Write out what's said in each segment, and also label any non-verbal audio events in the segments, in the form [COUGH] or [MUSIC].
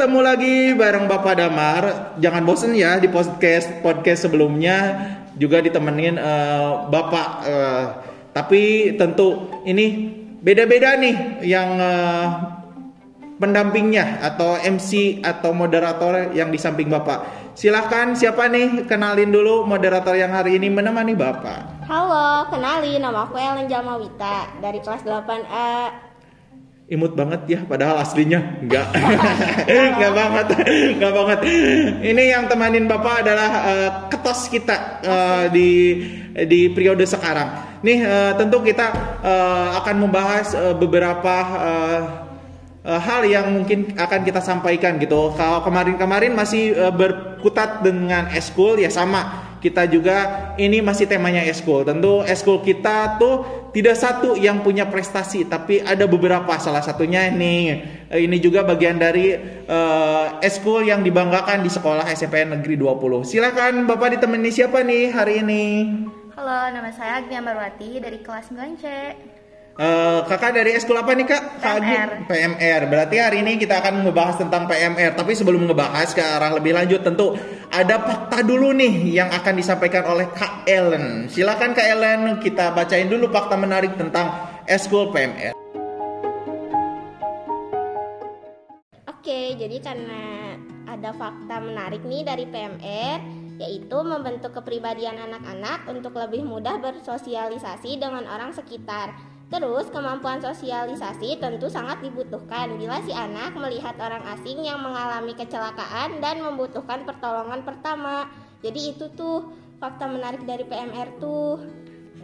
ketemu lagi bareng Bapak Damar. Jangan bosen ya di podcast podcast sebelumnya. Juga ditemenin eh, Bapak eh, Tapi tentu ini beda-beda nih Yang eh, pendampingnya Atau MC atau moderator yang di samping Bapak. Silahkan siapa nih? Kenalin dulu moderator yang hari ini menemani Bapak. Halo, kenalin. Nama aku Ellen Jamawita dari kelas 8A. Imut banget ya padahal aslinya enggak. [LAUGHS] Enggak banget enggak banget. Ini yang temanin bapak adalah eh, ketos kita eh, di di periode sekarang. Nih eh, tentu kita eh, akan membahas eh, beberapa eh, hal yang mungkin akan kita sampaikan gitu. Kalau kemarin-kemarin masih eh, berkutat dengan eskul ya sama kita juga ini masih temanya eskul. Tentu eskul kita tuh tidak satu yang punya prestasi, tapi ada beberapa. Salah satunya nih, eh, ini juga bagian dari uh, eskul yang dibanggakan di sekolah SMPN Negeri 20. Silakan Bapak ditemani siapa nih hari ini? Halo, nama saya Agnia Marwati dari kelas 9C. Eh, kakak dari eskul apa nih kak? PMR. PMR. Berarti hari ini kita akan ngebahas tentang PMR. Tapi sebelum ngebahas ke arah lebih lanjut, tentu ada fakta dulu nih yang akan disampaikan oleh Kak Ellen. Silakan Kak Ellen, kita bacain dulu fakta menarik tentang eskul PMR. Oke, jadi karena ada fakta menarik nih dari PMR, yaitu membentuk kepribadian anak-anak untuk lebih mudah bersosialisasi dengan orang sekitar. Terus, kemampuan sosialisasi tentu sangat dibutuhkan bila si anak melihat orang asing yang mengalami kecelakaan dan membutuhkan pertolongan pertama. Jadi itu tuh fakta menarik dari PMR tuh.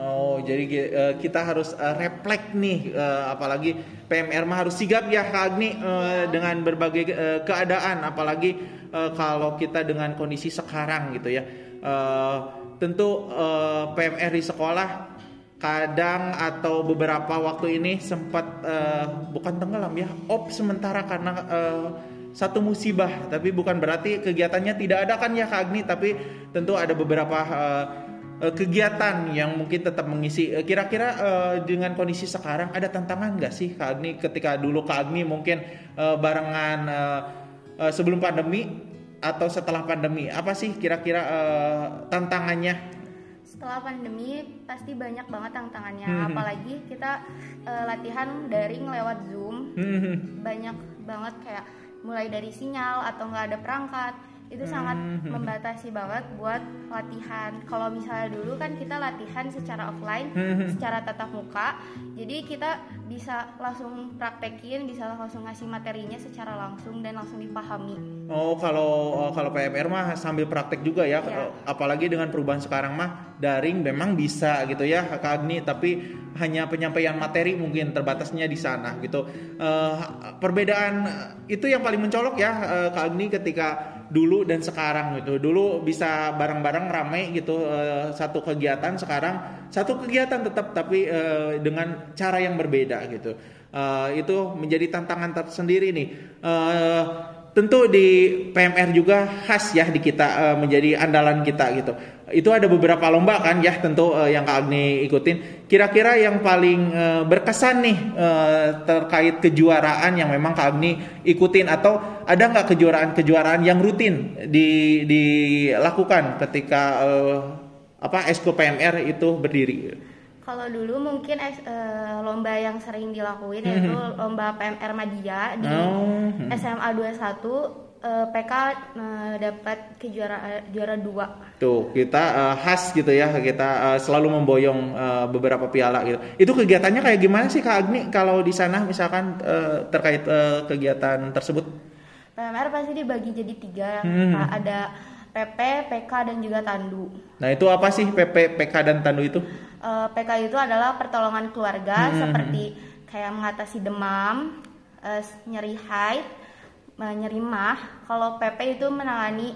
Oh, jadi eh, kita harus eh, refleks nih, eh, apalagi PMR mah harus sigap ya Kak Agni eh, dengan berbagai eh, keadaan, apalagi eh, kalau kita dengan kondisi sekarang gitu ya. Eh, tentu eh, PMR di sekolah kadang atau beberapa waktu ini sempat eh, bukan tenggelam ya, op sementara karena eh, satu musibah, tapi bukan berarti kegiatannya tidak ada kan ya Kak Agni, tapi tentu ada beberapa eh, kegiatan yang mungkin tetap mengisi. Kira-kira eh, dengan kondisi sekarang ada tantangan nggak sih Kak Agni ketika dulu Kak Agni mungkin eh, barengan eh, eh, sebelum pandemi atau setelah pandemi apa sih kira-kira eh, tantangannya? Setelah pandemi pasti banyak banget tantangannya, Hmm. apalagi kita eh, latihan daring lewat Zoom. Hmm, Banyak banget kayak mulai dari sinyal atau nggak ada perangkat. Itu sangat Hmm. membatasi banget buat latihan. Kalau misalnya dulu kan kita latihan secara offline, Hmm. secara tatap muka. Jadi kita bisa langsung praktekin, bisa langsung ngasih materinya secara langsung dan langsung dipahami. Oh kalau oh, kalau PMR mah sambil praktek juga ya, Iya. apalagi dengan perubahan sekarang mah daring memang bisa gitu ya Kak Agni, tapi hanya penyampaian materi mungkin terbatasnya di sana gitu. Eh, perbedaan itu yang paling mencolok ya eh, Kak Agni ketika dulu dan sekarang gitu. Dulu bisa bareng-bareng rame gitu eh, satu kegiatan, sekarang satu kegiatan tetap tapi eh, dengan cara yang berbeda gitu. Eh, itu menjadi tantangan tersendiri nih. Eh, tentu di PMR juga khas ya di kita eh, menjadi andalan kita gitu. Itu ada beberapa lomba kan ya tentu eh, yang Kak Agni ikutin. Kira-kira yang paling eh, berkesan nih eh, terkait kejuaraan yang memang Kak Agni ikutin atau ada nggak kejuaraan-kejuaraan yang rutin di dilakukan ketika eh, apa Esko PMR itu berdiri? Kalau dulu mungkin eh, lomba yang sering dilakuin Mhm. yaitu lomba PMR Madia di Oh, hmm. SMA 21 eh, PK eh, dapat kejuaraan juara 2. Tuh kita eh, khas gitu ya kita eh, selalu memboyong eh, beberapa piala gitu. Itu kegiatannya kayak gimana sih Kak Agni kalau di sana misalkan eh, terkait eh, kegiatan tersebut? PMR pasti dibagi jadi tiga, Hmm. Nah, ada PP, PK dan juga Tandu. Nah itu apa sih PP, PK dan Tandu itu? Eh, PK itu adalah pertolongan keluarga Hmm. seperti kayak mengatasi demam, eh, nyeri haid, nyeri mah. Kalau PP itu menangani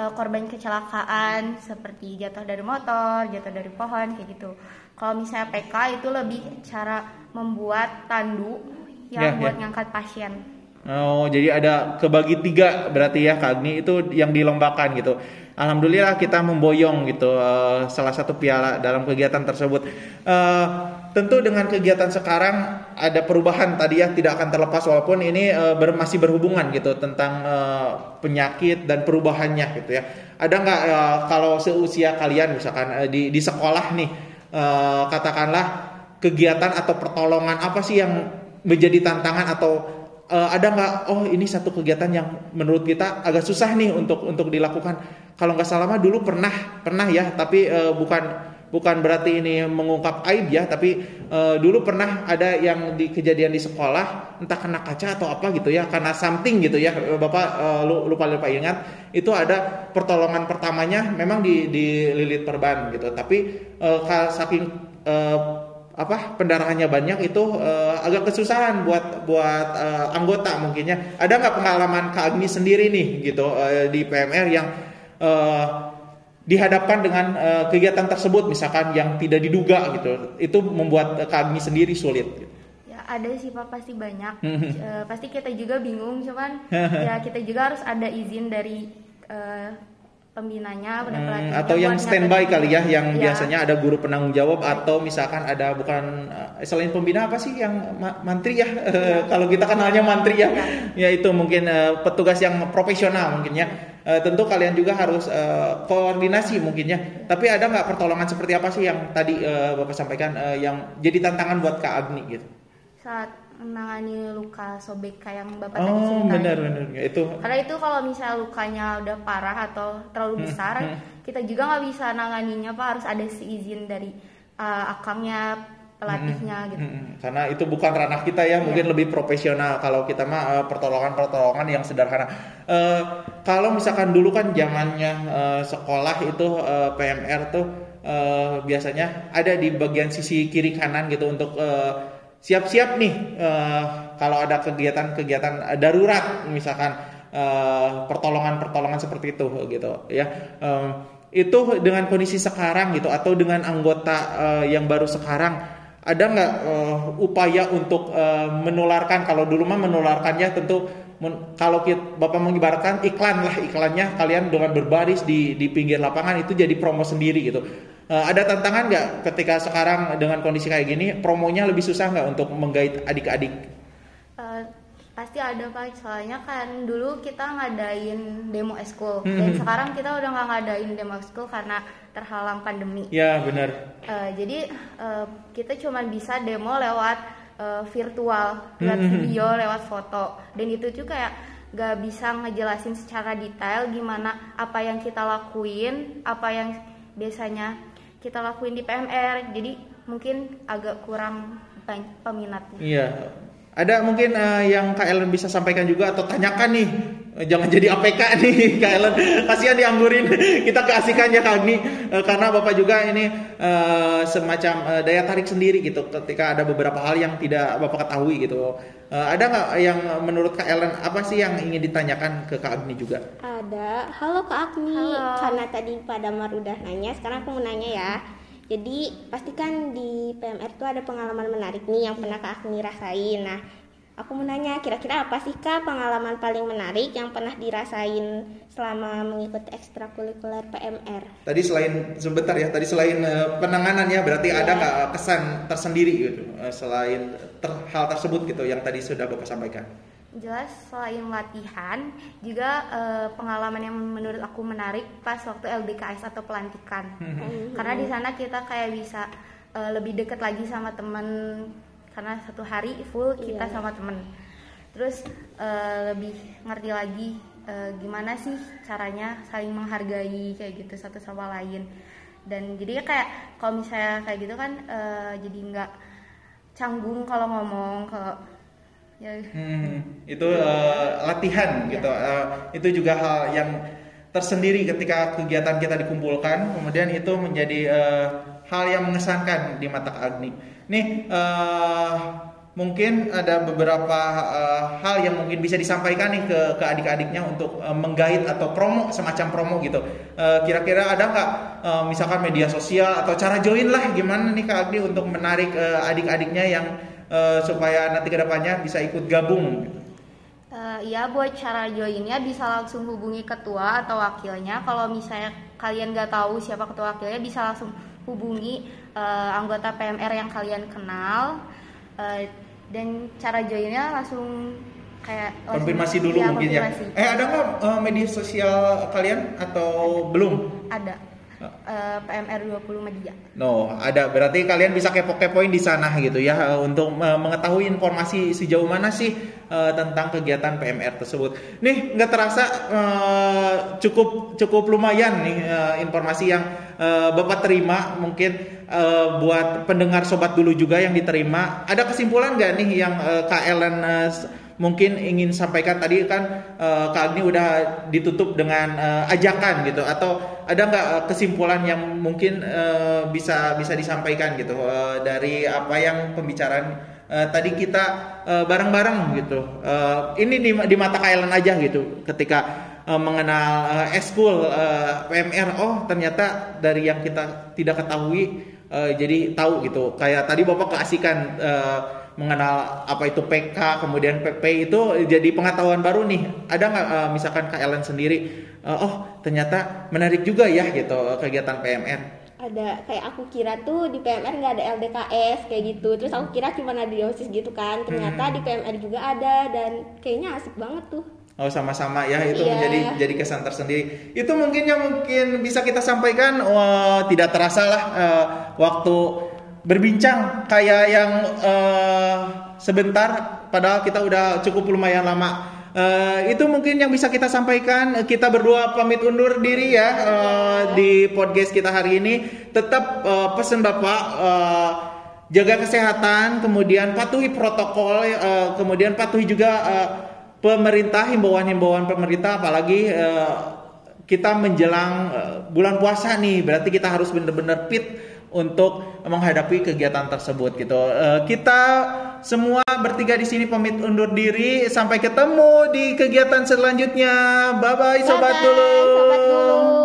eh, korban kecelakaan seperti jatuh dari motor, jatuh dari pohon kayak gitu. Kalau misalnya PK itu lebih cara membuat tandu Ya, yang buat ya. ngangkat pasien. Oh jadi ada kebagi tiga berarti ya Kak Agni itu yang dilombakan gitu. Alhamdulillah kita memboyong gitu eh, salah satu piala dalam kegiatan tersebut. Eh, tentu dengan kegiatan sekarang ada perubahan tadi ya tidak akan terlepas walaupun ini uh, ber, masih berhubungan gitu tentang uh, penyakit dan perubahannya gitu ya. Ada nggak uh, kalau seusia kalian misalkan uh, di di sekolah nih uh, katakanlah kegiatan atau pertolongan apa sih yang menjadi tantangan atau uh, ada nggak oh ini satu kegiatan yang menurut kita agak susah nih untuk untuk dilakukan. Kalau nggak salah mah dulu pernah pernah ya tapi uh, bukan bukan berarti ini mengungkap aib ya tapi uh, dulu pernah ada yang di kejadian di sekolah entah kena kaca atau apa gitu ya karena something gitu ya bapak uh, lupa lupa ingat itu ada pertolongan pertamanya memang di di lilit perban gitu. Tapi uh, saking uh, apa pendarahannya banyak itu uh, agak kesusahan buat buat uh, anggota mungkinnya. Ada nggak pengalaman Kak Agni sendiri nih gitu uh, di PMR yang uh, dihadapkan dengan uh, kegiatan tersebut? Misalkan yang tidak diduga gitu. Itu membuat kami sendiri sulit gitu. ya ada sih pak pasti banyak. Uh, pasti kita juga bingung cuman [LAUGHS] ya kita juga harus ada izin dari uh, pembinanya hmm, atau yang standby kali ya yang ya. biasanya ada guru penanggung jawab atau misalkan ada bukan selain pembina apa sih yang ma mantri ya, [LAUGHS] ya. kalau kita kenalnya mantri ya ya, ya itu mungkin uh, petugas yang profesional mungkin ya uh, tentu kalian juga harus uh, koordinasi mungkinnya. Tapi ada nggak pertolongan seperti apa sih yang tadi uh, bapak sampaikan uh, yang jadi tantangan buat Kak Agni gitu? Saat menangani luka sobek kayak yang bapak oh, tadi ceritain. benar benar itu. Karena itu kalau misalnya lukanya udah parah atau terlalu hmm, besar, hmm, hmm. kita juga nggak bisa nanganinya pak harus ada seizin dari uh, akangnya pelatihnya hmm, gitu. Hmm, karena itu bukan ranah kita ya, yeah. mungkin lebih profesional. Kalau kita mah uh, pertolongan-pertolongan yang sederhana. Uh, kalau misalkan dulu kan zamannya uh, sekolah itu uh, PMR tuh uh, biasanya ada di bagian sisi kiri kanan gitu untuk uh, siap-siap nih uh, kalau ada kegiatan-kegiatan darurat misalkan pertolongan-pertolongan uh, seperti itu gitu ya. Um, itu dengan kondisi sekarang gitu atau dengan anggota uh, yang baru sekarang ada nggak uh, upaya untuk uh, menularkan kalau dulu mah menularkannya tentu men, kalau kita, bapak mengibarkan iklan lah iklannya kalian dengan berbaris di di pinggir lapangan itu jadi promo sendiri gitu uh, ada tantangan nggak ketika sekarang dengan kondisi kayak gini promonya lebih susah nggak untuk menggait adik-adik? Uh, pasti ada pak. Soalnya kan dulu kita ngadain demo eskul hmm. dan sekarang kita udah nggak ngadain demo eskul karena terhalang pandemi. Ya benar. Uh, jadi uh, kita cuma bisa demo lewat uh, virtual lewat hmm. video lewat foto. Dan itu juga kayak gak bisa ngejelasin secara detail gimana apa yang kita lakuin apa yang biasanya kita lakuin di PMR jadi mungkin agak kurang peminatnya iya ada mungkin uh, yang Ellen bisa sampaikan juga atau tanyakan nih. Eh, jangan jadi APK [LAUGHS] nih Kak Ellen. Kasihan dianggurin. Kita keasikannya Kak Agni. Uh, karena Bapak juga ini uh, semacam uh, daya tarik sendiri gitu ketika ada beberapa hal yang tidak Bapak ketahui gitu. Uh, ada nggak yang menurut Kak Ellen apa sih yang ingin ditanyakan ke Kak Agni juga? Ada. Halo Kak Agni. Halo. Karena tadi pada Mar udah nanya, sekarang aku mau nanya ya. Jadi pastikan di PMR itu ada pengalaman menarik nih yang pernah Kak Agni rasain. Nah, aku mau nanya kira-kira apa sih Kak pengalaman paling menarik yang pernah dirasain selama mengikuti ekstrakurikuler PMR? Tadi selain sebentar ya, tadi selain uh, penanganan ya, berarti yeah. ada nggak kesan tersendiri gitu uh, selain ter, hal tersebut gitu yang tadi sudah Bapak sampaikan? jelas selain latihan juga uh, pengalaman yang menurut aku menarik pas waktu LBKS atau pelantikan hmm. karena di sana kita kayak bisa uh, lebih dekat lagi sama temen karena satu hari full kita yeah. sama temen terus uh, lebih ngerti lagi uh, gimana sih caranya saling menghargai kayak gitu satu sama lain dan jadi kayak kalau misalnya kayak gitu kan uh, jadi nggak canggung kalau ngomong kalau ya. hmm, itu uh, latihan gitu uh, itu juga hal yang tersendiri ketika kegiatan kita dikumpulkan kemudian itu menjadi uh, hal yang mengesankan di mata Agni nih uh, mungkin ada beberapa uh, hal yang mungkin bisa disampaikan nih ke ke adik-adiknya untuk uh, menggait atau promo semacam promo gitu. kira kira-kira ada nggak uh, misalkan media sosial atau cara join lah gimana nih Kak Agni untuk menarik uh, adik-adiknya yang uh, supaya nanti ke depannya bisa ikut gabung. Uh, ya buat cara joinnya bisa langsung hubungi ketua atau wakilnya. Kalau misalnya kalian nggak tahu siapa ketua wakilnya bisa langsung hubungi uh, anggota PMR yang kalian kenal uh, dan cara joinnya langsung kayak konfirmasi dulu ya, mungkin ya. Eh ada nggak uh, media sosial kalian atau belum? Ada. Uh, PMR 20 Media. No, ada. Berarti kalian bisa kepo-kepoin di sana gitu ya untuk uh, mengetahui informasi sejauh mana sih tentang kegiatan PMR tersebut. Nih nggak terasa uh, cukup cukup lumayan nih uh, informasi yang uh, Bapak terima mungkin uh, buat pendengar sobat dulu juga yang diterima. Ada kesimpulan nggak nih yang uh, Ellen uh, mungkin ingin sampaikan tadi kan uh, Kak Agni udah ditutup dengan uh, ajakan gitu. Atau ada nggak uh, kesimpulan yang mungkin uh, bisa bisa disampaikan gitu uh, dari apa yang pembicaraan uh, tadi kita bareng-bareng gitu. Uh, ini di, di mata Kailan aja gitu ketika mengenal uh, eskul uh, PMR oh ternyata dari yang kita tidak ketahui uh, jadi tahu gitu. Kayak tadi bapak keasikan uh, mengenal apa itu PK kemudian PP itu jadi pengetahuan baru nih ada nggak uh, misalkan KLN sendiri uh, oh ternyata menarik juga ya gitu kegiatan PMR ada kayak aku kira tuh di PMR nggak ada LDKS kayak gitu terus aku kira cuma ada di OSIS gitu kan ternyata hmm. di PMR juga ada dan kayaknya asik banget tuh Oh sama-sama ya itu yeah. menjadi jadi kesan tersendiri. Itu mungkin yang mungkin bisa kita sampaikan. Oh, tidak terasa lah uh, waktu berbincang kayak yang uh, sebentar padahal kita udah cukup lumayan lama. Uh, itu mungkin yang bisa kita sampaikan. Kita berdua pamit undur diri ya uh, di podcast kita hari ini. Tetap uh, pesan bapak uh, jaga kesehatan kemudian patuhi protokol uh, kemudian patuhi juga uh, pemerintah himbauan-himbauan pemerintah. Apalagi uh, kita menjelang uh, bulan puasa nih berarti kita harus benar-benar fit untuk menghadapi kegiatan tersebut gitu. Uh, kita semua bertiga di sini pamit undur diri. Sampai ketemu di kegiatan selanjutnya. Bye bye, sobat, dulu. Sobat dulu.